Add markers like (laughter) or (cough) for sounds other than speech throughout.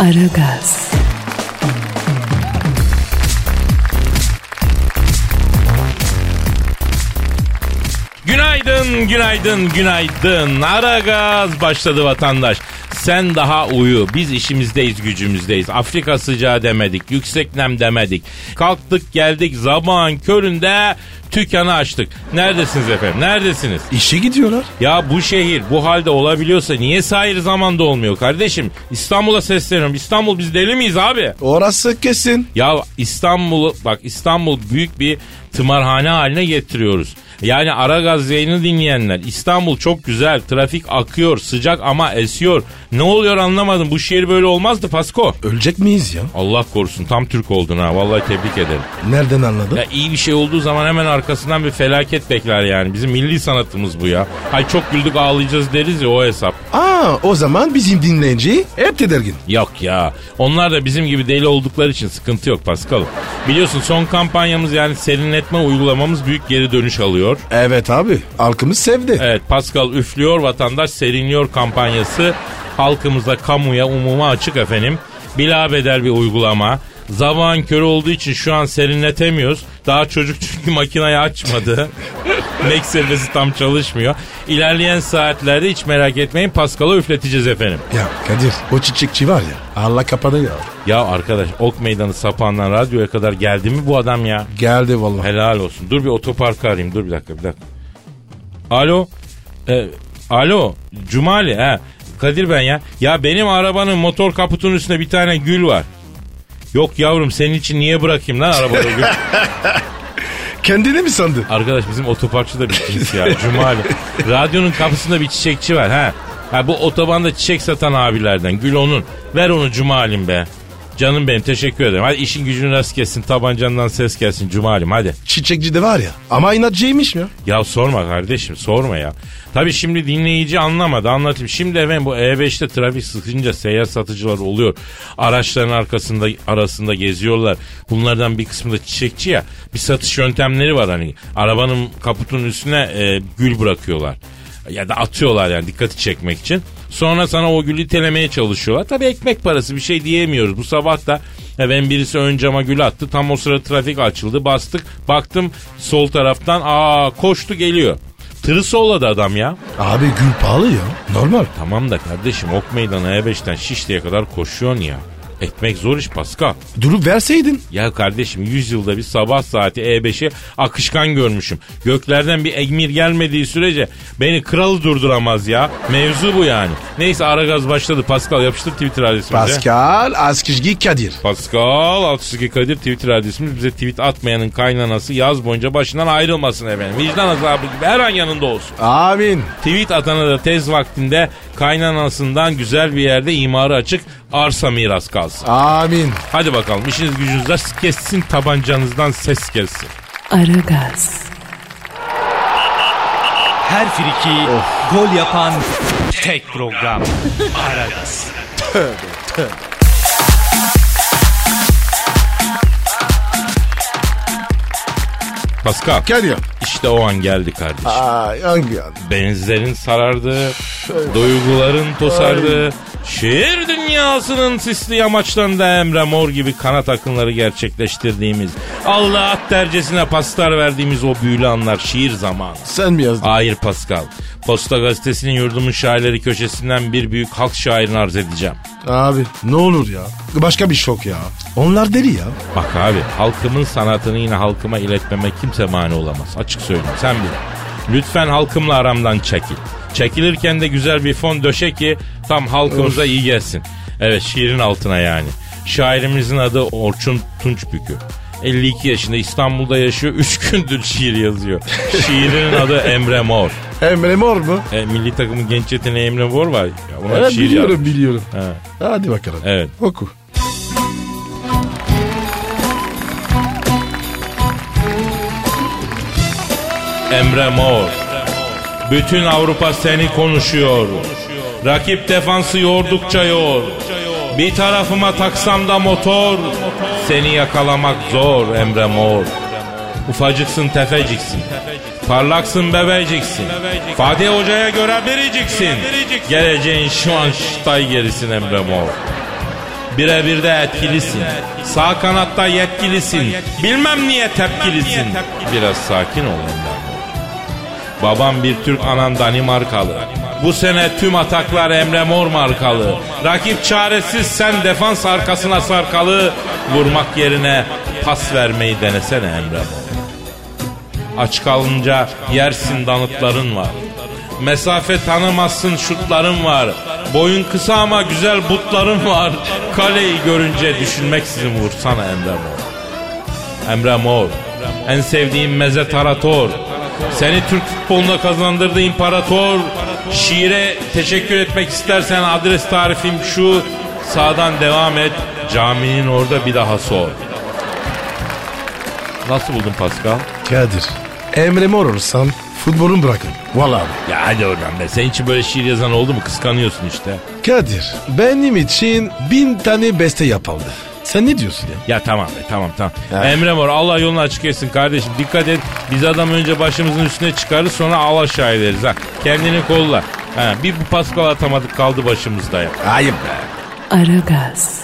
Aragaz, Günaydın, günaydın, günaydın. Ara gaz başladı vatandaş. Sen daha uyu. Biz işimizdeyiz, gücümüzdeyiz. Afrika sıcağı demedik, yüksek nem demedik. Kalktık geldik sabahın köründe tükanı açtık. Neredesiniz efendim? Neredesiniz? İşe gidiyorlar. Ya bu şehir bu halde olabiliyorsa niye sahir zamanda olmuyor kardeşim? İstanbul'a sesleniyorum. İstanbul biz deli miyiz abi? Orası kesin. Ya İstanbul'u bak İstanbul büyük bir tımarhane haline getiriyoruz. Yani ara gaz yayını dinleyenler İstanbul çok güzel trafik akıyor sıcak ama esiyor. Ne oluyor anlamadım bu şehir böyle olmazdı Pasko. Ölecek miyiz ya? Allah korusun tam Türk oldun ha vallahi tebrik ederim. Nereden anladın? Ya iyi bir şey olduğu zaman hemen arkasından bir felaket bekler yani. Bizim milli sanatımız bu ya. Hay çok güldük ağlayacağız deriz ya o hesap. Aa o zaman bizim dinleyici hep tedirgin. Yok ya. Onlar da bizim gibi deli oldukları için sıkıntı yok Pascal. Biliyorsun son kampanyamız yani serinletme uygulamamız büyük geri dönüş alıyor. Evet abi halkımız sevdi. Evet Pascal üflüyor vatandaş serinliyor kampanyası halkımıza kamuya umuma açık efendim. Bilabeder bir uygulama. Zaman körü olduğu için şu an serinletemiyoruz. Daha çocuk çünkü makinayı açmadı. (laughs) Mek servesi tam çalışmıyor. İlerleyen saatlerde hiç merak etmeyin Pascal'a üfleteceğiz efendim. Ya Kadir o çiçekçi var ya Allah kapadı ya. Ya arkadaş ok meydanı sapağından radyoya kadar geldi mi bu adam ya? Geldi vallahi. Helal olsun. Dur bir otoparkı arayayım. Dur bir dakika bir dakika. Alo. E, alo. Cumali. He. Kadir ben ya. Ya benim arabanın motor kaputunun üstünde bir tane gül var. Yok yavrum senin için niye bırakayım lan arabada gül? (laughs) Kendini mi sandın? Arkadaş bizim otoparkçı da bir cins ya. Cumali. Radyonun kapısında bir çiçekçi var ha. Ha bu otobanda çiçek satan abilerden. Gül onun. Ver onu Cumali'm be. Canım benim teşekkür ederim. Hadi işin gücün rast gelsin. Tabancandan ses gelsin Cumali'm hadi. Çiçekçi de var ya ama inatçıymış ya. Ya sorma kardeşim sorma ya. Tabii şimdi dinleyici anlamadı anlatayım. Şimdi efendim bu E5'te trafik sıkınca seyyar satıcılar oluyor. Araçların arkasında arasında geziyorlar. Bunlardan bir kısmı da çiçekçi ya. Bir satış yöntemleri var hani. Arabanın kaputunun üstüne e, gül bırakıyorlar. Ya da atıyorlar yani dikkati çekmek için. Sonra sana o gülü itelemeye çalışıyorlar. Tabii ekmek parası bir şey diyemiyoruz. Bu sabah da ben birisi ön cama gül attı. Tam o sıra trafik açıldı. Bastık. Baktım sol taraftan aa koştu geliyor. Tırı solladı adam ya. Abi gül pahalı ya. Normal. Tamam da kardeşim ok meydanı E5'ten Şişli'ye kadar koşuyorsun ya. Ekmek zor iş Pascal. Durup verseydin. Ya kardeşim 100 yılda bir sabah saati E5'i akışkan görmüşüm. Göklerden bir emir gelmediği sürece beni kralı durduramaz ya. Mevzu bu yani. Neyse ara gaz başladı. Pascal yapıştır Twitter adresimize. Pascal Askizgi Kadir. Pascal Altçizgi Kadir Twitter adresimiz. Bize tweet atmayanın kaynanası yaz boyunca başından ayrılmasın efendim. Vicdan azabı gibi her an yanında olsun. Amin. Tweet atana da tez vaktinde kaynanasından güzel bir yerde imarı açık arsa miras kalsın. Amin. Hadi bakalım işiniz gücünüz rast kessin tabancanızdan ses gelsin. Aragaz, Her friki gol yapan tek program. Aragaz. Pascal Kadir. işte o an geldi kardeşim. Ay hangi an? Benizlerin sarardı, duyguların tosardı. Şehir dünyasının sisli yamaçlarında Emre Mor gibi kanat akınları gerçekleştirdiğimiz, Allah at dercesine pastar verdiğimiz o büyülü anlar şiir zamanı. Sen mi yazdın? Hayır Pascal. Posta gazetesinin yurdumun şairleri köşesinden bir büyük halk şairini arz edeceğim. Abi ne olur ya. Başka bir şok ya. Onlar deli ya. Bak abi halkımın sanatını yine halkıma iletmeme kimse mani olamaz. Açık söyleyeyim sen bil. Lütfen halkımla aramdan çekil. Çekilirken de güzel bir fon döşe ki tam halkımıza iyi gelsin. Evet şiirin altına yani. Şairimizin adı Orçun Tunçbükü. 52 yaşında İstanbul'da yaşıyor. 3 gündür şiir yazıyor. Şiirinin adı Emre Mor. Emre Mor mu? E, milli takımın genç yeteneği Emre Mor var. Ya, ona Evet şiir biliyorum yazmış. biliyorum. He. Hadi bakalım. Evet. Oku. Emre Mor. Bütün Avrupa seni konuşuyor. Rakip defansı yordukça yor. Bir tarafıma taksam da motor. Seni yakalamak zor Emre Mor. Ufacıksın tefeciksin. Parlaksın bebeciksin. Fatih Hoca'ya göre biriciksin. Geleceğin şu an ştay gerisin Emre Mor. Birebir de etkilisin. Sağ kanatta yetkilisin. Bilmem niye tepkilisin. Biraz sakin ol Emre. Babam bir Türk anan Danimarkalı. Bu sene tüm ataklar Emre Mor markalı. Rakip çaresiz sen defans arkasına sarkalı. Vurmak yerine pas vermeyi denesene Emre Mor. Aç kalınca yersin danıtların var. Mesafe tanımazsın şutların var. Boyun kısa ama güzel butların var. Kaleyi görünce düşünmeksizin vursana Emre Mor. Emre Mor. En sevdiğim meze tarator. Seni Türk futboluna kazandırdı imparator. Şiire teşekkür etmek istersen adres tarifim şu. Sağdan devam et. Caminin orada bir daha sor. Nasıl buldun Pascal? Kadir. Emre Mor olsam futbolun bırakın. Vallahi. Ya hadi oradan be. Senin için böyle şiir yazan oldu mu? Kıskanıyorsun işte. Kadir benim için bin tane beste yapıldı. Sen ne diyorsun ya? Ya tamam be tamam tamam. Ha. Emre Mor Allah yolunu açık etsin kardeşim. Dikkat et. Biz adam önce başımızın üstüne çıkarır sonra al aşağı ederiz ha. Kendini kolla. Ha, bir bu Pascal atamadık kaldı başımızda ya. Ayıp be. Aragaz,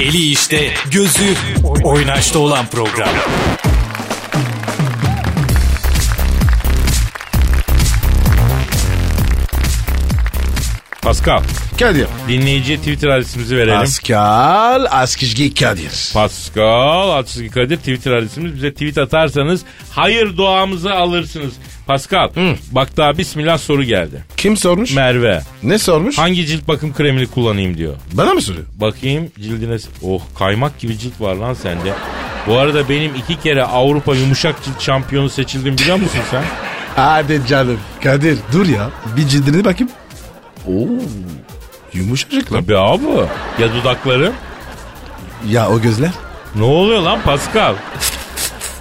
Eli işte, gözü oynaşta olan program. Pascal Kadir. dinleyiciye Twitter adresimizi verelim. Pascal Askizgi Kadir. Pascal Atsızki Kadir Twitter adresimiz. Bize tweet atarsanız hayır duamızı alırsınız. Pascal bak daha bismillah soru geldi. Kim sormuş? Merve ne sormuş? hangi cilt bakım kremini kullanayım diyor. Bana mı soruyor? Bakayım cildine... Oh kaymak gibi cilt var lan sende. Bu arada benim iki kere Avrupa yumuşak cilt şampiyonu seçildim biliyor musun sen? Hadi canım. Kadir dur ya. Bir cildine bakayım. Oo. Yumuşacık lan. Tabii abi. Ya dudaklarım? Ya o gözler? Ne oluyor lan Pascal?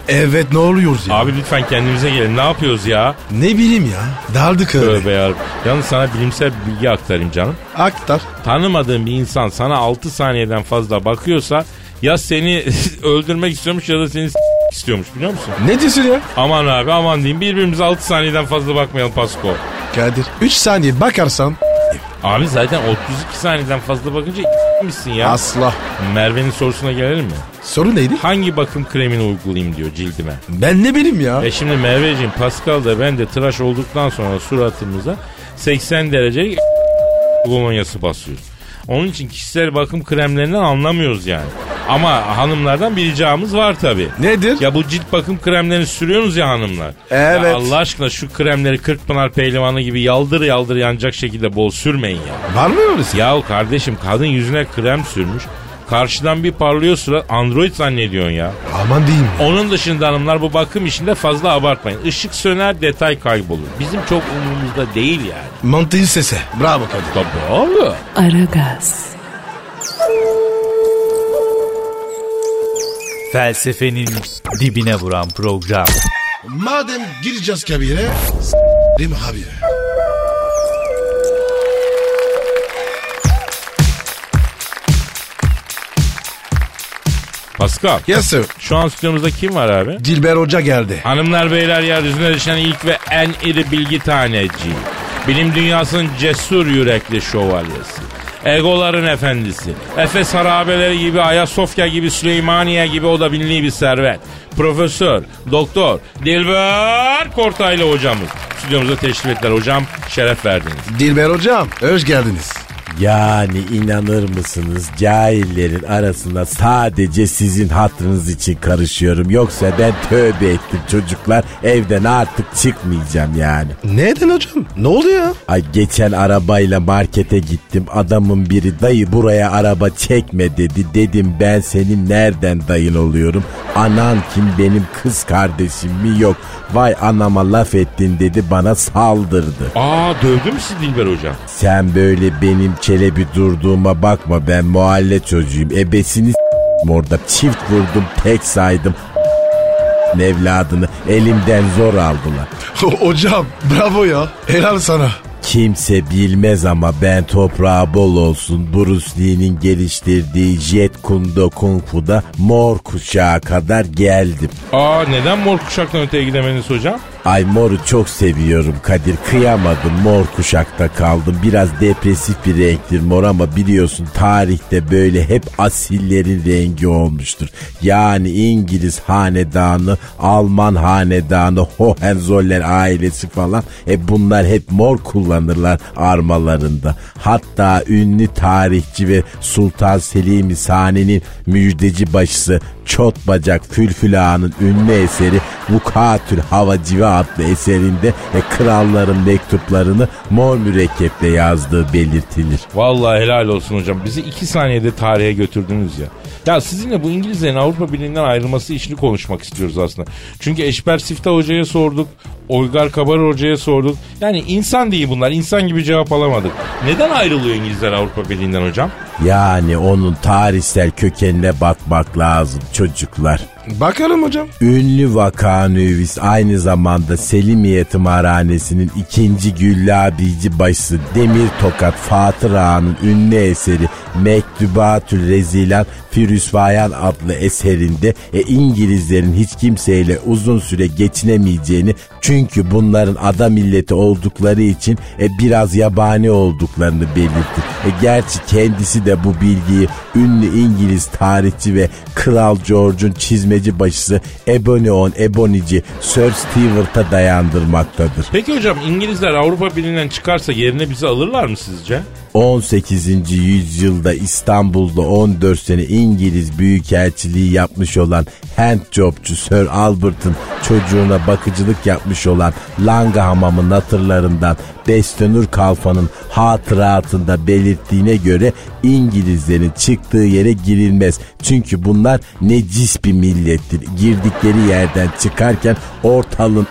Evet ne oluyoruz ya? Abi lütfen kendimize gelin. Ne yapıyoruz ya? Ne bileyim ya. Daldık öyle. Tövbe ya. Yalnız sana bilimsel bir bilgi aktarayım canım. Aktar. Tanımadığın bir insan sana 6 saniyeden fazla bakıyorsa ya seni (laughs) öldürmek istiyormuş ya da seni s- istiyormuş biliyor musun? Ne diyorsun ya? Aman abi aman diyeyim birbirimize 6 saniyeden fazla bakmayalım Pasko. Kadir 3 saniye bakarsan Abi zaten 32 saniyeden fazla bakınca misin ya? asla. Merve'nin sorusuna gelelim mi? Soru neydi? Hangi bakım kremini uygulayayım diyor cildime. Ben ne bileyim ya. E şimdi Merveciğim Pascal da ben de tıraş olduktan sonra suratımıza 80 derece kolonyası basıyoruz. Onun için kişisel bakım kremlerinden anlamıyoruz yani. Ama hanımlardan bir ricamız var tabi. Nedir? Ya bu cilt bakım kremlerini sürüyorsunuz ya hanımlar. Evet. Ya Allah aşkına şu kremleri Kırkpınar pehlivanı gibi yaldır yaldır yanacak şekilde bol sürmeyin ya. Var mı öylesi? Ya kardeşim kadın yüzüne krem sürmüş. Karşıdan bir parlıyor surat android zannediyorsun ya. Aman diyeyim. ya. Onun dışında hanımlar bu bakım işinde fazla abartmayın. Işık söner detay kaybolur. Bizim çok umurumuzda değil yani. Mantığı sese. Bravo Kadir. Tabii abi. Aragaz, Felsefenin dibine vuran program. Madem gireceğiz kabire. S**rim abi. Pascal. Yes sir. Şu an stüdyomuzda kim var abi? Dilber Hoca geldi. Hanımlar beyler yeryüzüne düşen ilk ve en iri bilgi taneci. Bilim dünyasının cesur yürekli şövalyesi. Egoların efendisi. Efes harabeleri gibi Ayasofya gibi Süleymaniye gibi o da binli bir servet. Profesör, doktor, Dilber Kortaylı hocamız. Stüdyomuza teşrif ettiler hocam. Şeref verdiniz. Dilber Hocam hoş geldiniz. Yani inanır mısınız cahillerin arasında sadece sizin hatırınız için karışıyorum. Yoksa ben tövbe ettim çocuklar evden artık çıkmayacağım yani. Neden hocam? Ne oldu ya? Ay geçen arabayla markete gittim. Adamın biri dayı buraya araba çekme dedi. Dedim ben senin nereden dayın oluyorum? Anan kim benim kız kardeşim mi yok? Vay anama laf ettin dedi bana saldırdı. Aa dövdü mü sizi Dilber hocam? Sen böyle benim çelebi durduğuma bakma ben mahalle çocuğuyum. Ebesini orada çift vurdum tek saydım. evladını elimden zor aldılar. (laughs) hocam bravo ya. Helal sana. Kimse bilmez ama ben toprağı bol olsun Bruce Lee'nin geliştirdiği Jet Kundo Kung Fu'da mor kuşağı kadar geldim. Aa neden mor kuşaktan öteye gidemediniz hocam? Ay moru çok seviyorum Kadir kıyamadım mor kuşakta kaldım biraz depresif bir renktir mor ama biliyorsun tarihte böyle hep asillerin rengi olmuştur. Yani İngiliz hanedanı Alman hanedanı Hohenzollern ailesi falan e bunlar hep mor kullanırlar armalarında. Hatta ünlü tarihçi ve Sultan Selim Sani'nin müjdeci başısı Çot Bacak Fülfül Ağa'nın ünlü eseri Vukatül Havacive adlı eserinde e, kralların mektuplarını mor mürekkeple yazdığı belirtilir. Vallahi helal olsun hocam. Bizi iki saniyede tarihe götürdünüz ya. Ya sizinle bu İngilizlerin Avrupa Birliği'nden ayrılması işini konuşmak istiyoruz aslında. Çünkü Eşber Sifta Hoca'ya sorduk. Oygar Kabar Hoca'ya sorduk. Yani insan değil bunlar. İnsan gibi cevap alamadık. Neden ayrılıyor İngilizler Avrupa Birliği'nden hocam? Yani onun tarihsel kökenine bakmak lazım çocuklar. Bakalım hocam. Ünlü vakanüvis aynı zamanda Selimiye Tımarhanesi'nin ikinci güllabici başı Demir Tokat Fatır Ağa'nın ünlü eseri Mektubatül Rezilan Firüsvayan adlı eserinde e, İngilizlerin hiç kimseyle uzun süre geçinemeyeceğini çünkü bunların ada milleti oldukları için e, biraz yabani olduklarını belirtti. E, gerçi kendisi de bu bilgiyi ünlü İngiliz tarihçi ve Kral George'un çizmeci başısı Ebonion Ebonici Sir Stewart'a dayandırmaktadır. Peki hocam İngilizler Avrupa Birliği'nden çıkarsa yerine bizi alırlar mı sizce? 18. yüzyılda İstanbul'da 14 sene İngiliz büyükelçiliği yapmış olan handjobçu Sir Albert'ın çocuğuna bakıcılık yapmış olan Langa Hamamı natırlarından Bestenur Kalfa'nın hatıratında belirttiğine göre İngilizlerin çıktığı yere girilmez. Çünkü bunlar necis bir millettir. Girdikleri yerden çıkarken ortalığın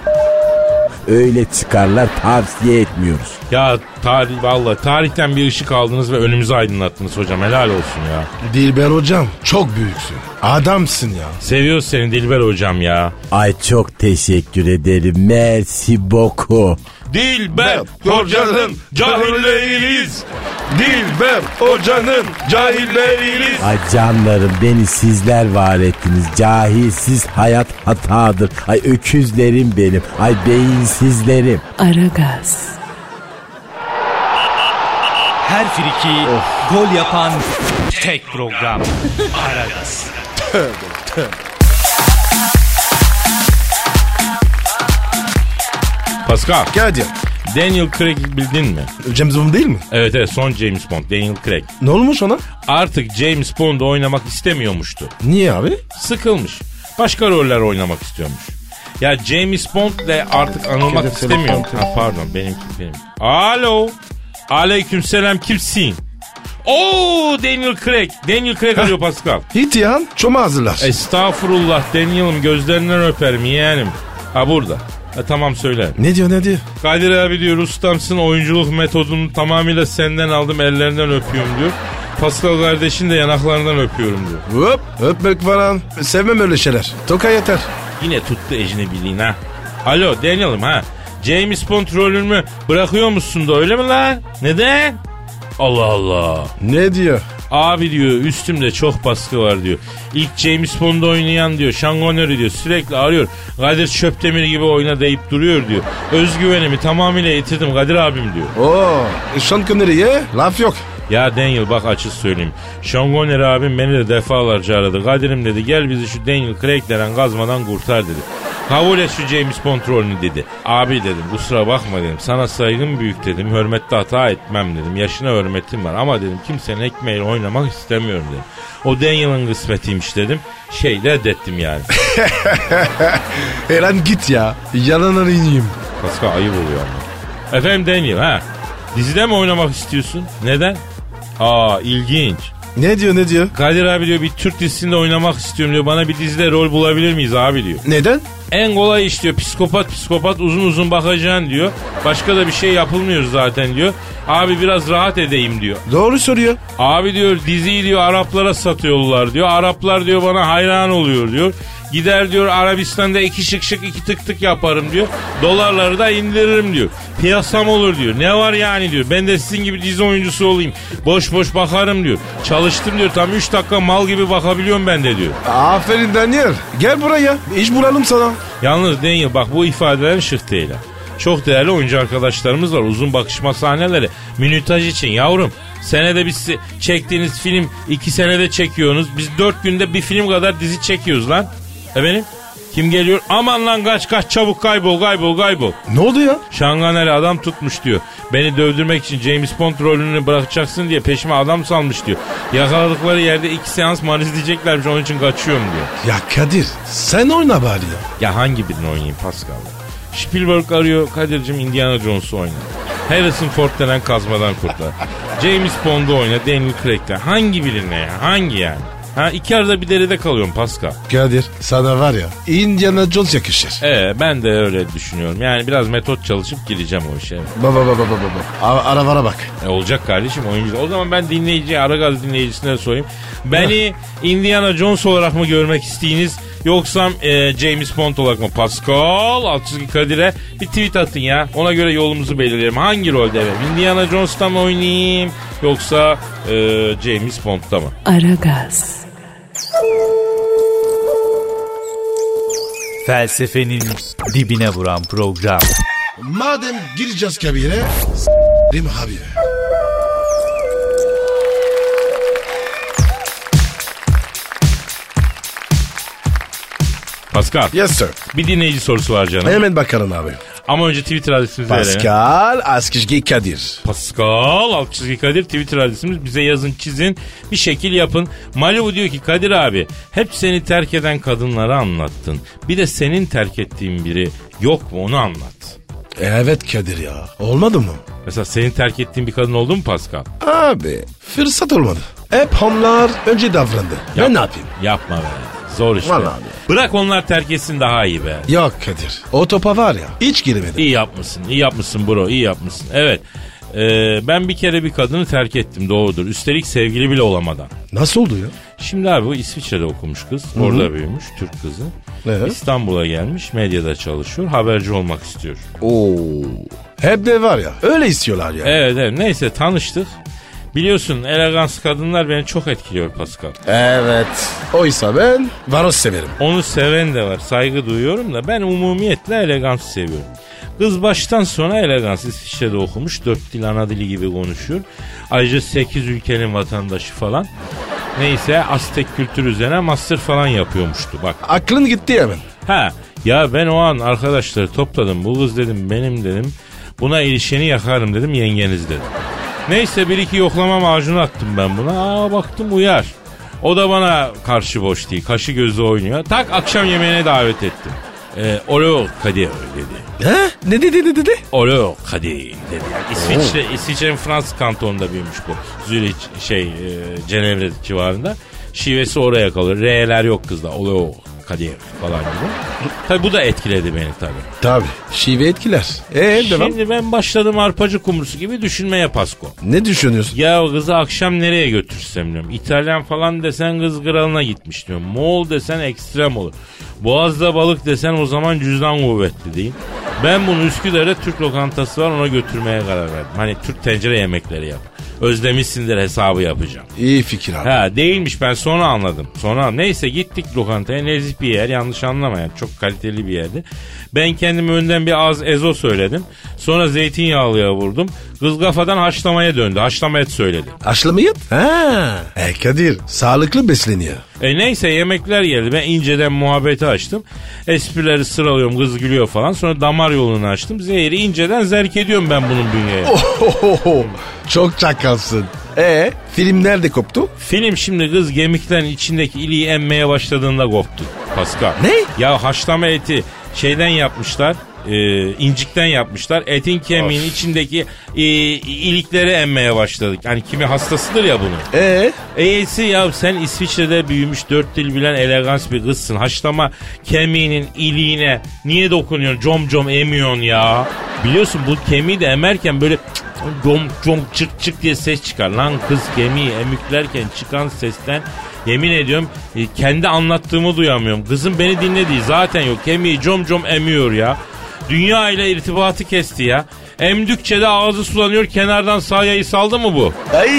öyle çıkarlar tavsiye etmiyoruz. Ya tarih vallahi tarihten bir ışık aldınız ve önümüzü aydınlattınız hocam helal olsun ya. Dilber hocam çok büyüksün. Adamsın ya. Seviyoruz seni Dilber hocam ya. Ay çok teşekkür ederim. Merci beaucoup. Dilber hocanın cahilleriyiz. Dilber hocanın cahilleriyiz. Ay canlarım beni sizler var ettiniz. Cahilsiz hayat hatadır. Ay öküzlerim benim. Ay beyinsizlerim. Aragaz, Her friki gol yapan tek program. Aragaz. Pascal, Kadir. Daniel Craig bildin mi? James Bond değil mi? Evet evet son James Bond Daniel Craig. Ne olmuş ona? Artık James Bond oynamak istemiyormuştu. Niye abi? Sıkılmış. Başka roller oynamak istiyormuş. Ya James Bond de artık anılmak Kere istemiyor. Ha, pardon benimki benim. Alo. Aleykümselam kimsin? Oo Daniel Craig. Daniel Craig arıyor Pascal. İtihan çoma hazırlar. Estağfurullah Daniel'ım gözlerinden öperim yeğenim. Ha burada. Ha, tamam söyle. ne diyor ne diyor? Kadir abi diyor ustamsın oyunculuk metodunu tamamıyla senden aldım ellerinden öpüyorum diyor. Pascal kardeşin de yanaklarından öpüyorum diyor. Hop öpmek falan. Sevmem öyle şeyler. Toka yeter. Yine tuttu ecnebiliğin ha. Alo Daniel'ım ha. James Bond rolünü bırakıyor musun da öyle mi lan? Neden? Allah Allah. Ne diyor? Abi diyor üstümde çok baskı var diyor. İlk James Bond'u oynayan diyor Sean Connery diyor sürekli arıyor. Kadir Çöptemir gibi oyna deyip duruyor diyor. Özgüvenimi tamamıyla yitirdim Kadir abim diyor. Oo, e, Sean Connery'e laf yok. Ya Daniel bak açık söyleyeyim. Sean Connery abim beni de defalarca aradı. Kadir'im dedi gel bizi şu Daniel Craig denen gazmadan kurtar dedi. Kabul et şu James Bond rolünü dedi. Abi dedim kusura bakma dedim. Sana saygım büyük dedim. Hürmette hata etmem dedim. Yaşına hürmetim var ama dedim kimsenin ekmeğiyle oynamak istemiyorum dedim. O Daniel'ın kısmetiymiş dedim. Şey reddettim yani. (laughs) Eren git ya. Yanına ineyim. Pascal ayıp oluyor ama. Efendim Daniel ha. Dizide mi oynamak istiyorsun? Neden? Aa ilginç. Ne diyor ne diyor? Kadir abi diyor bir Türk dizisinde oynamak istiyorum diyor. Bana bir dizide rol bulabilir miyiz abi diyor. Neden? En kolay iş diyor. Psikopat psikopat uzun uzun bakacaksın diyor. Başka da bir şey yapılmıyor zaten diyor. Abi biraz rahat edeyim diyor. Doğru soruyor. Abi diyor diziyi diyor Araplara satıyorlar diyor. Araplar diyor bana hayran oluyor diyor. Gider diyor Arabistan'da iki şık şık iki tık tık yaparım diyor. Dolarları da indiririm diyor. Piyasam olur diyor. Ne var yani diyor. Ben de sizin gibi dizi oyuncusu olayım. Boş boş bakarım diyor. Çalıştım diyor. Tam 3 dakika mal gibi bakabiliyorum ben de diyor. Aferin Daniel. Gel buraya. İş bulalım sana. Yalnız Daniel bak bu ifadelerin şık değil. ha. Çok değerli oyuncu arkadaşlarımız var. Uzun bakışma sahneleri. Minütaj için yavrum. Senede biz çektiğiniz film iki senede çekiyorsunuz. Biz dört günde bir film kadar dizi çekiyoruz lan. Efendim? Kim geliyor? Aman lan kaç kaç çabuk kaybol kaybol kaybol. Ne oldu ya? Şanganeli adam tutmuş diyor. Beni dövdürmek için James Bond rolünü bırakacaksın diye peşime adam salmış diyor. Yakaladıkları yerde iki seans man izleyeceklermiş onun için kaçıyorum diyor. Ya Kadir sen oyna bari ya. Ya hangi birini oynayayım Pascal? Spielberg arıyor Kadir'cim Indiana Jones'u oyna. Harrison Ford denen kazmadan kurtlar. (laughs) James Bond'u oyna Daniel Craig'le. Hangi birine ya? Hangi yani? Ha iki arada bir derede kalıyorum Pascal. Kadir sana var ya Indiana Jones yakışır. Ee, ben de öyle düşünüyorum. Yani biraz metot çalışıp gireceğim o işe. Baba baba baba baba. A- Arabara bak. E, olacak kardeşim oyuncu. O zaman ben dinleyiciye, Aragaz dinleyicisine sorayım. Beni (laughs) Indiana Jones olarak mı görmek isteyiniz yoksa e, James Bond olarak mı? Pascal alt çizgi Kadir'e bir tweet atın ya. Ona göre yolumuzu belirleyelim. Hangi rolde evet? Indiana Jones'ta mı oynayayım yoksa e, James Bond'da mı? Aragaz, Felsefenin dibine vuran program. Madem gireceğiz kabire s**rim abi. Pascal Yes sir. bir dinleyici sorusu var canım. Hemen bakalım abi. Ama önce Twitter adresimizi verelim. Pascal Askışgi Kadir. Pascal alt çizgi Kadir Twitter adresimiz. Bize yazın çizin bir şekil yapın. Malibu diyor ki Kadir abi hep seni terk eden kadınları anlattın. Bir de senin terk ettiğin biri yok mu onu anlat. Evet Kadir ya. Olmadı mı? Mesela senin terk ettiğin bir kadın oldu mu Pascal? Abi fırsat olmadı. Hep onlar önce davrandı. Ben ne yapayım? Yapma be. Zor işte. Vallahi abi. Bırak onlar terk etsin daha iyi be. Yok Kadir. O topa var ya hiç girmedi. İyi yapmışsın. iyi yapmışsın bro. iyi yapmışsın. Evet. Ee, ben bir kere bir kadını terk ettim doğrudur. Üstelik sevgili bile olamadan. Nasıl oldu ya? Şimdi abi bu İsviçre'de okumuş kız. Orada büyümüş Türk kızı. Evet. İstanbul'a gelmiş medyada çalışıyor. Haberci olmak istiyor. Oo. Hep de var ya öyle istiyorlar ya. Evet evet neyse tanıştık. Biliyorsun elegans kadınlar beni çok etkiliyor Pascal. Evet. Oysa ben varoş severim. Onu seven de var saygı duyuyorum da ben umumiyetle elegansı seviyorum. Kız baştan sona elegans İsviçre'de okumuş. Dört dil ana dili gibi konuşuyor. Ayrıca 8 ülkenin vatandaşı falan. Neyse Aztek kültürü üzerine master falan yapıyormuştu bak. Aklın gitti hemen. Ha ya ben o an arkadaşları topladım. Bu kız dedim benim dedim. Buna ilişkini yakarım dedim yengeniz dedim. Neyse bir iki yoklama macunu attım ben buna. Aa baktım uyar. O da bana karşı boş değil. Kaşı gözü oynuyor. Tak akşam yemeğine davet ettim. Ee, Olo Kadir dedi. He? Ne dedi ne dedi? Olo Kadir dedi. Yani İsviçre, İsviçre'nin Fransız kantonunda büyümüş bu. Zürich şey e, Cenevre civarında. Şivesi oraya kalıyor. R'ler yok kızda. Olo Kadir falan gibi. Tabi bu da etkiledi beni tabi. Tabi. Şive etkiler. Eee devam. Şimdi ben başladım arpacı kumrusu gibi düşünmeye Pasko. Ne düşünüyorsun? Ya o kızı akşam nereye götürsem diyorum. İtalyan falan desen kız kralına gitmiş diyorum. Moğol desen ekstrem olur. Boğaz'da balık desen o zaman cüzdan kuvvetli değil. Ben bunu Üsküdar'da Türk lokantası var ona götürmeye karar verdim. Hani Türk tencere yemekleri yap. Özlemişsindir hesabı yapacağım. İyi fikir abi. Ha değilmiş ben sonra anladım. Sonra neyse gittik lokantaya nezih bir yer yanlış anlamayan çok kaliteli bir yerdi. Ben kendime önden bir az ezo söyledim. Sonra zeytinyağlıya vurdum. Kız kafadan haşlamaya döndü. Haşlama et söyledi. Haşlama yat. Ha. E Kadir sağlıklı besleniyor. E neyse yemekler geldi. Ben inceden muhabbeti açtım. Esprileri sıralıyorum. Kız gülüyor falan. Sonra damar yolunu açtım. Zehri inceden zerk ediyorum ben bunun bünyeye. (laughs) Çok çakalsın. E film nerede koptu? Film şimdi kız gemiklerin içindeki iliği emmeye başladığında koptu. Pascal. Ne? Ya haşlama eti şeyden yapmışlar. E, incikten yapmışlar. Etin kemiğin içindeki e, ilikleri emmeye başladık. Yani kimi hastasıdır ya bunun. E E'si ya sen İsviçre'de büyümüş dört dil bilen elegans bir kızsın. Haşlama kemiğinin iliğine niye dokunuyorsun? Com com emiyorsun ya. Biliyorsun bu kemiği de emerken böyle com com çık çık diye ses çıkar. Lan kız kemiği emüklerken çıkan sesten yemin ediyorum e, kendi anlattığımı duyamıyorum. Kızım beni dinlediği zaten yok. Kemiği com com emiyor ya. Dünya ile irtibatı kesti ya. Emdükçe de ağzı sulanıyor kenardan sağ saldı mı bu? ay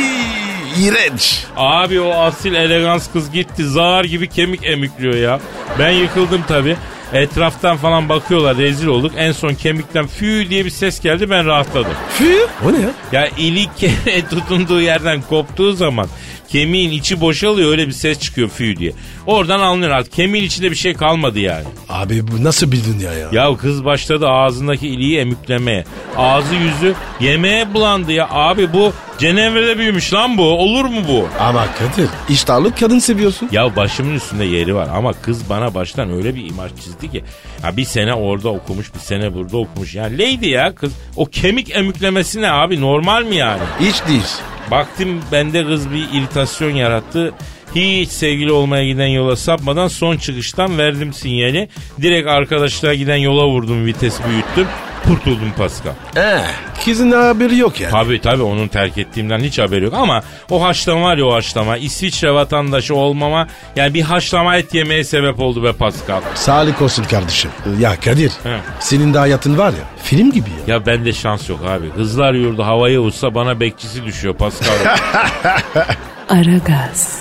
iğrenç. Abi o asil elegans kız gitti. Zar gibi kemik emikliyor ya. Ben yıkıldım tabi. Etraftan falan bakıyorlar rezil olduk. En son kemikten fü diye bir ses geldi ben rahatladım. Fü. O ne ya? Ya ilik (laughs) tutunduğu yerden koptuğu zaman kemiğin içi boşalıyor öyle bir ses çıkıyor fü diye. Oradan anlıyor artık kemiğin içinde bir şey kalmadı yani. Abi bu nasıl bir dünya ya? Ya kız başladı ağzındaki iliği emüklemeye. Ağzı yüzü yemeğe bulandı ya. Abi bu Cenevre'de büyümüş lan bu. Olur mu bu? Ama Kadir iştahlı kadın seviyorsun. Ya başımın üstünde yeri var ama kız bana baştan öyle bir imaj çizdi ki. Ya bir sene orada okumuş bir sene burada okumuş. Yani lady ya kız. O kemik emüklemesi ne abi normal mi yani? Hiç değil. Baktım bende kız bir iritasyon yarattı. Hiç sevgili olmaya giden yola sapmadan son çıkıştan verdim sinyali. Direkt arkadaşlığa giden yola vurdum vitesi büyüttüm. Kurtuldum Pascal. Eh, kızın haberi yok yani. Tabii tabii onun terk ettiğimden hiç haberi yok ama o haşlama var ya o haşlama İsviçre vatandaşı olmama yani bir haşlama et yemeye sebep oldu be Pascal. Sağlık olsun kardeşim. Ya Kadir He. senin de hayatın var ya film gibi ya. Ya bende şans yok abi. Kızlar yurdu havaya uçsa bana bekçisi düşüyor Pascal. (laughs) Aragaz,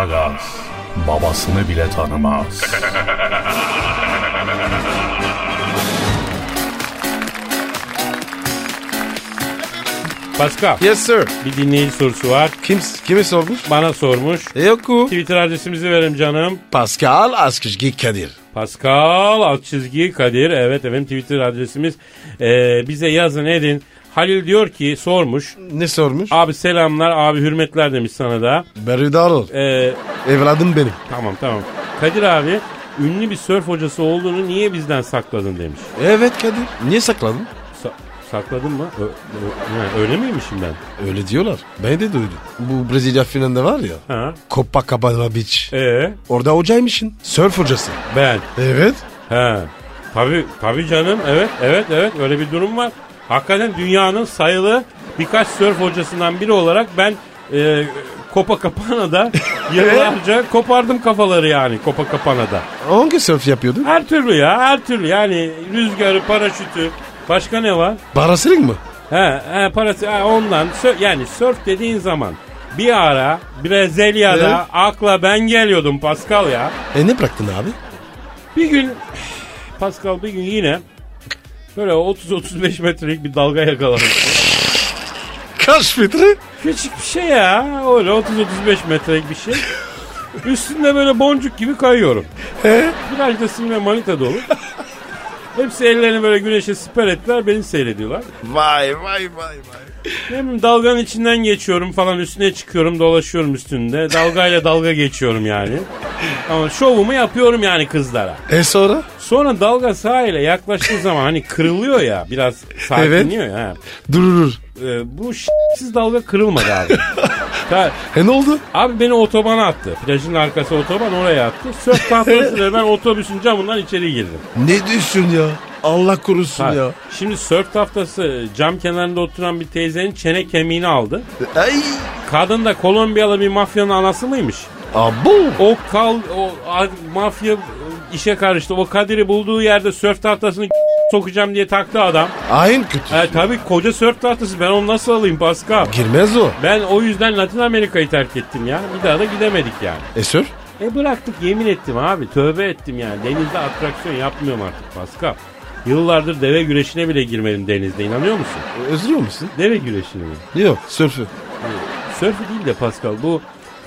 Aragaz babasını bile tanımaz. Pascal Yes sir. bir dinleyici sorusu var. Kim, kime sormuş? Bana sormuş. E, yok o. Twitter adresimizi verim canım. Pascal Askışgi Kadir. Pascal alt çizgi Kadir. Evet efendim Twitter adresimiz. Ee, bize yazın edin. Halil diyor ki sormuş. Ne sormuş? Abi selamlar abi hürmetler demiş sana da. Berhudar ol. Ee, Evladım benim. tamam tamam. Kadir abi ünlü bir sörf hocası olduğunu niye bizden sakladın demiş. Evet Kadir. Niye sakladın? Sa- sakladın mı? Ö- ö- ha, öyle miymişim ben? Öyle diyorlar. Ben de duydum. Bu Brezilya finalinde var ya. Ha? Copacabana Beach. Ee, Orada hocaymışsın. Surf hocası. ben. Evet. He. Tabii tabii canım. Evet evet evet öyle bir durum var. Hakikaten dünyanın sayılı birkaç sörf hocasından biri olarak ben e, Copacabana'da (laughs) yıllarca kopardım kafaları yani Copacabana'da. Hangi surf yapıyordun? Her türlü ya her türlü yani rüzgarı, paraşütü. Başka ne var? Parasırık mı? He, he parası he, ondan Sö- yani sörf dediğin zaman bir ara Brezilya'da Evet. akla ben geliyordum Pascal ya. E ne bıraktın abi? Bir gün (sighs) Pascal bir gün yine böyle 30-35 metrelik bir dalga yakaladım. Kaç metre? Küçük bir şey ya. Öyle 30-35 metrelik bir şey. Üstünde böyle boncuk gibi kayıyorum. Virajda simle manita dolu. Hepsi ellerini böyle güneşe siper ettiler beni seyrediyorlar. Vay vay vay vay. Ne bileyim dalganın içinden geçiyorum falan üstüne çıkıyorum dolaşıyorum üstünde. Dalgayla dalga geçiyorum yani. Ama şovumu yapıyorum yani kızlara. E sonra? Sonra dalga sahile yaklaştığı zaman hani kırılıyor ya biraz sakinliyor ya. Dur dur. Ee, bu siz dalga kırılmadı abi. (laughs) Ta- E ne oldu? abi beni otobana attı. Plajın arkası otoban oraya attı. Sörf tahtasıyla ben otobüsün camından içeri girdim. Ne diyorsun ya? Allah korusun Ha, ya. Şimdi sörf tahtası cam kenarında oturan bir teyzenin çene kemiğini aldı. Ay. Kadın da Kolombiyalı bir mafyanın anası mıymış? Abo. O kal o a- mafya e, işe karıştı. O Kadir'i bulduğu yerde sörf tahtasını sokacağım diye taktı adam. Ayın kötü. E, tabii koca sörf tahtası ben onu nasıl alayım Pascal? Girmez o. Ben o yüzden Latin Amerika'yı terk ettim ya. Bir daha da gidemedik yani. E sür. E bıraktık yemin ettim abi. Tövbe ettim yani. Denizde atraksiyon yapmıyorum artık Pascal. Yıllardır deve güreşine bile girmedim denizde inanıyor musun? Özlüyor musun? Deve güreşine mi? Yok sürfü. Sörfü değil de Pascal bu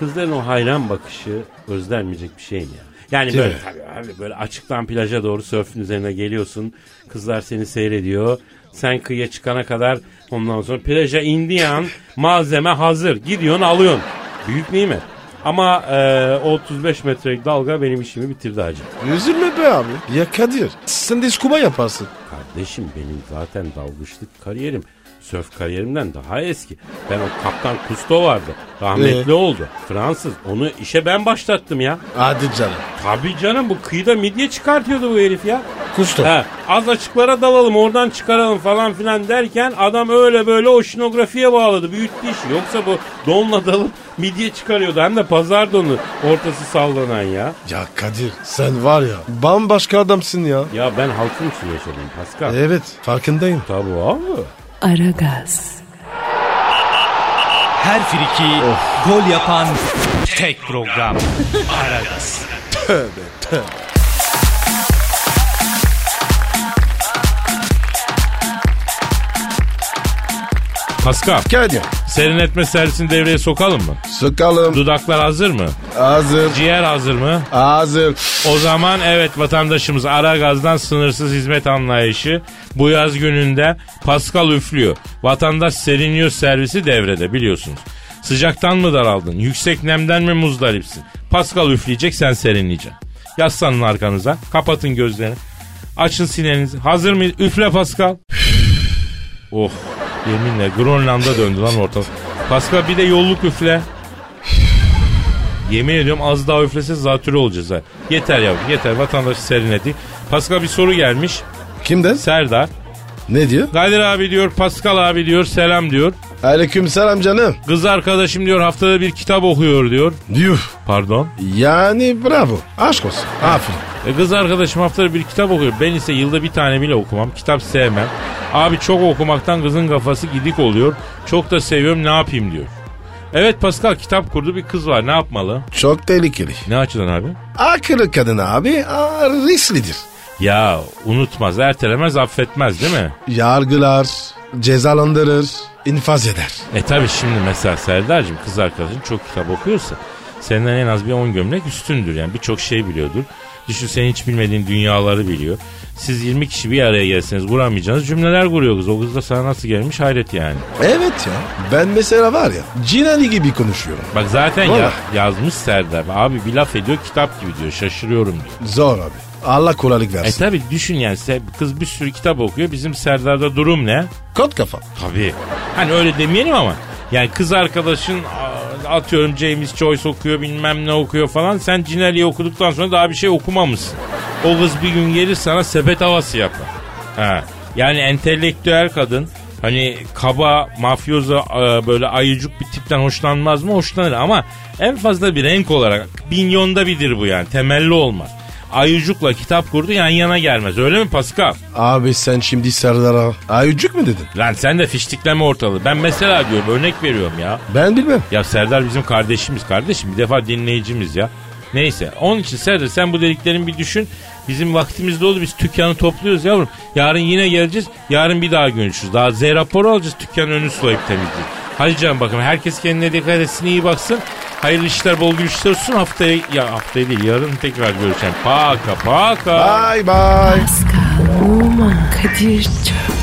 kızların o hayran bakışı özlenmeyecek bir şey mi ya? Yani Değil böyle mi? tabii abi böyle açıktan plaja doğru sörfün üzerine geliyorsun. Kızlar seni seyrediyor. Sen kıyıya çıkana kadar ondan sonra plaja indiğin an malzeme hazır. Gidiyorsun alıyorsun. Büyük nimet. Ama e, o 35 metrelik dalga benim işimi bitirdi hacı. Üzülme be abi. Ya Kadir sen de scuba yaparsın. Kardeşim benim zaten dalgıçlık kariyerim sörf kariyerimden daha eski. Ben o kaptan Kusto vardı. Rahmetli Ee? oldu. Fransız. Onu işe ben başlattım ya. Hadi canım. Tabii canım bu kıyıda midye çıkartıyordu bu herif ya. Kusto. Ha, az açıklara dalalım oradan çıkaralım falan filan derken adam öyle böyle oşinografiye bağladı. Büyüttü işi. Yoksa bu donla dalıp midye çıkarıyordu. Hem de pazar donu ortası sallanan ya. Ya Kadir sen var ya bambaşka adamsın ya. Ya ben halkım için yaşadım Pascal. Evet farkındayım. Tabii abi. Aragaz, Her friki gol yapan tek program. Aragaz. Pascal Kadir serinletme servisini devreye sokalım mı? sıkalım. Dudaklar hazır mı? Hazır. Ciğer hazır mı? Hazır. O zaman evet vatandaşımız Aragaz'dan sınırsız hizmet anlayışı bu yaz gününde Pascal üflüyor. Vatandaş serinliyor servisi devrede biliyorsunuz. Sıcaktan mı daraldın? Yüksek nemden mi muzdaripsin? Pascal üfleyecek sen serinleyeceksin. Yaslanın arkanıza. Kapatın gözlerini. Açın sinenizi. Hazır mıyız? Üfle Pascal. oh yeminle Grönland'a döndü lan ortalık. Pascal bir de yolluk üfle. Yemin ediyorum az daha üflese zatürre olacağız ha. Yeter yavrum yeter vatandaşı serinledik. Pascal bir soru gelmiş. Kimden? Serdar. Ne diyor? Kadir abi diyor Pascal abi diyor selam diyor. Aleyküm selam canım. Kız arkadaşım diyor haftada bir kitap okuyor diyor. Yuh. Pardon. Yani bravo. Aşk olsun. Aferin. E kız arkadaşım haftada bir kitap okuyor. Ben ise yılda bir tane bile okumam. Kitap sevmem. Abi çok okumaktan kızın kafası gidik oluyor. Çok da seviyorum ne yapayım diyor. Evet Pascal kitap kurdu bir kız var ne yapmalı? Çok tehlikeli. Ne açıdan abi? Akıllı kadın abi aa, risklidir. Ya unutmaz, ertelemez, affetmez değil mi? Yargılar, cezalandırır, infaz eder. E tabi şimdi mesela Serdar'cığım kız arkadaşın çok kitap okuyorsa senden en az bir 10 gömlek üstündür. Yani birçok şey biliyordur. Düşün senin hiç bilmediğin dünyaları biliyor. Siz 20 kişi bir araya gelseniz kuramayacağınız cümleler kuruyor kız. O kız da sana nasıl gelmiş hayret yani. Evet ya. Ben mesela var ya Cinali gibi konuşuyorum. Bak zaten ya, yazmış Serdar. Abi bir laf ediyor kitap gibi diyor şaşırıyorum diyor. Zor abi. Allah kolaylık E versin. tabi düşün yani kız bir sürü kitap okuyor. Bizim Serdar'da durum ne? Kot kafa. Tabii. Hani öyle demeyelim ama. Yani kız arkadaşın atıyorum James Joyce okuyor bilmem ne okuyor falan. Sen Cinelli'yi okuduktan sonra daha bir şey okumamışsın. O kız bir gün gelir sana sepet havası yapar. Ha. Yani entelektüel kadın hani kaba, mafyoza e, böyle ayıcık bir tipten hoşlanmaz mı? Hoşlanır ama en fazla bir renk olarak milyonda bidir bu yani. Temelli olmaz. Ayıcıkla kitap kurdu yan yana gelmez. Öyle mi Pascal? Abi sen şimdi Serdar'a ayıcık mı dedin? Lan sen de fiştikleme ortalığı. Ben mesela diyorum örnek veriyorum ya. Ben bilmem. Ya Serdar bizim kardeşimiz kardeşim bir defa dinleyicimiz ya. Neyse onun için Serdar sen bu dediklerini bir düşün. Bizim vaktimiz dolu biz dükkanı topluyoruz yavrum. Yarın yine geleceğiz. Yarın bir daha görüşürüz. Daha Z raporu alacağız dükkanın önü sulayıp temizleyeceğiz. Hadi canım bakın herkes kendine dikkat etsin iyi baksın. Hayırlı işler bol güçler olsun haftaya ya haftaya değil yarın tekrar görüşelim. Paka paka. Bye bye. Pascal, Oman, Kadir çok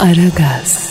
Aragaz.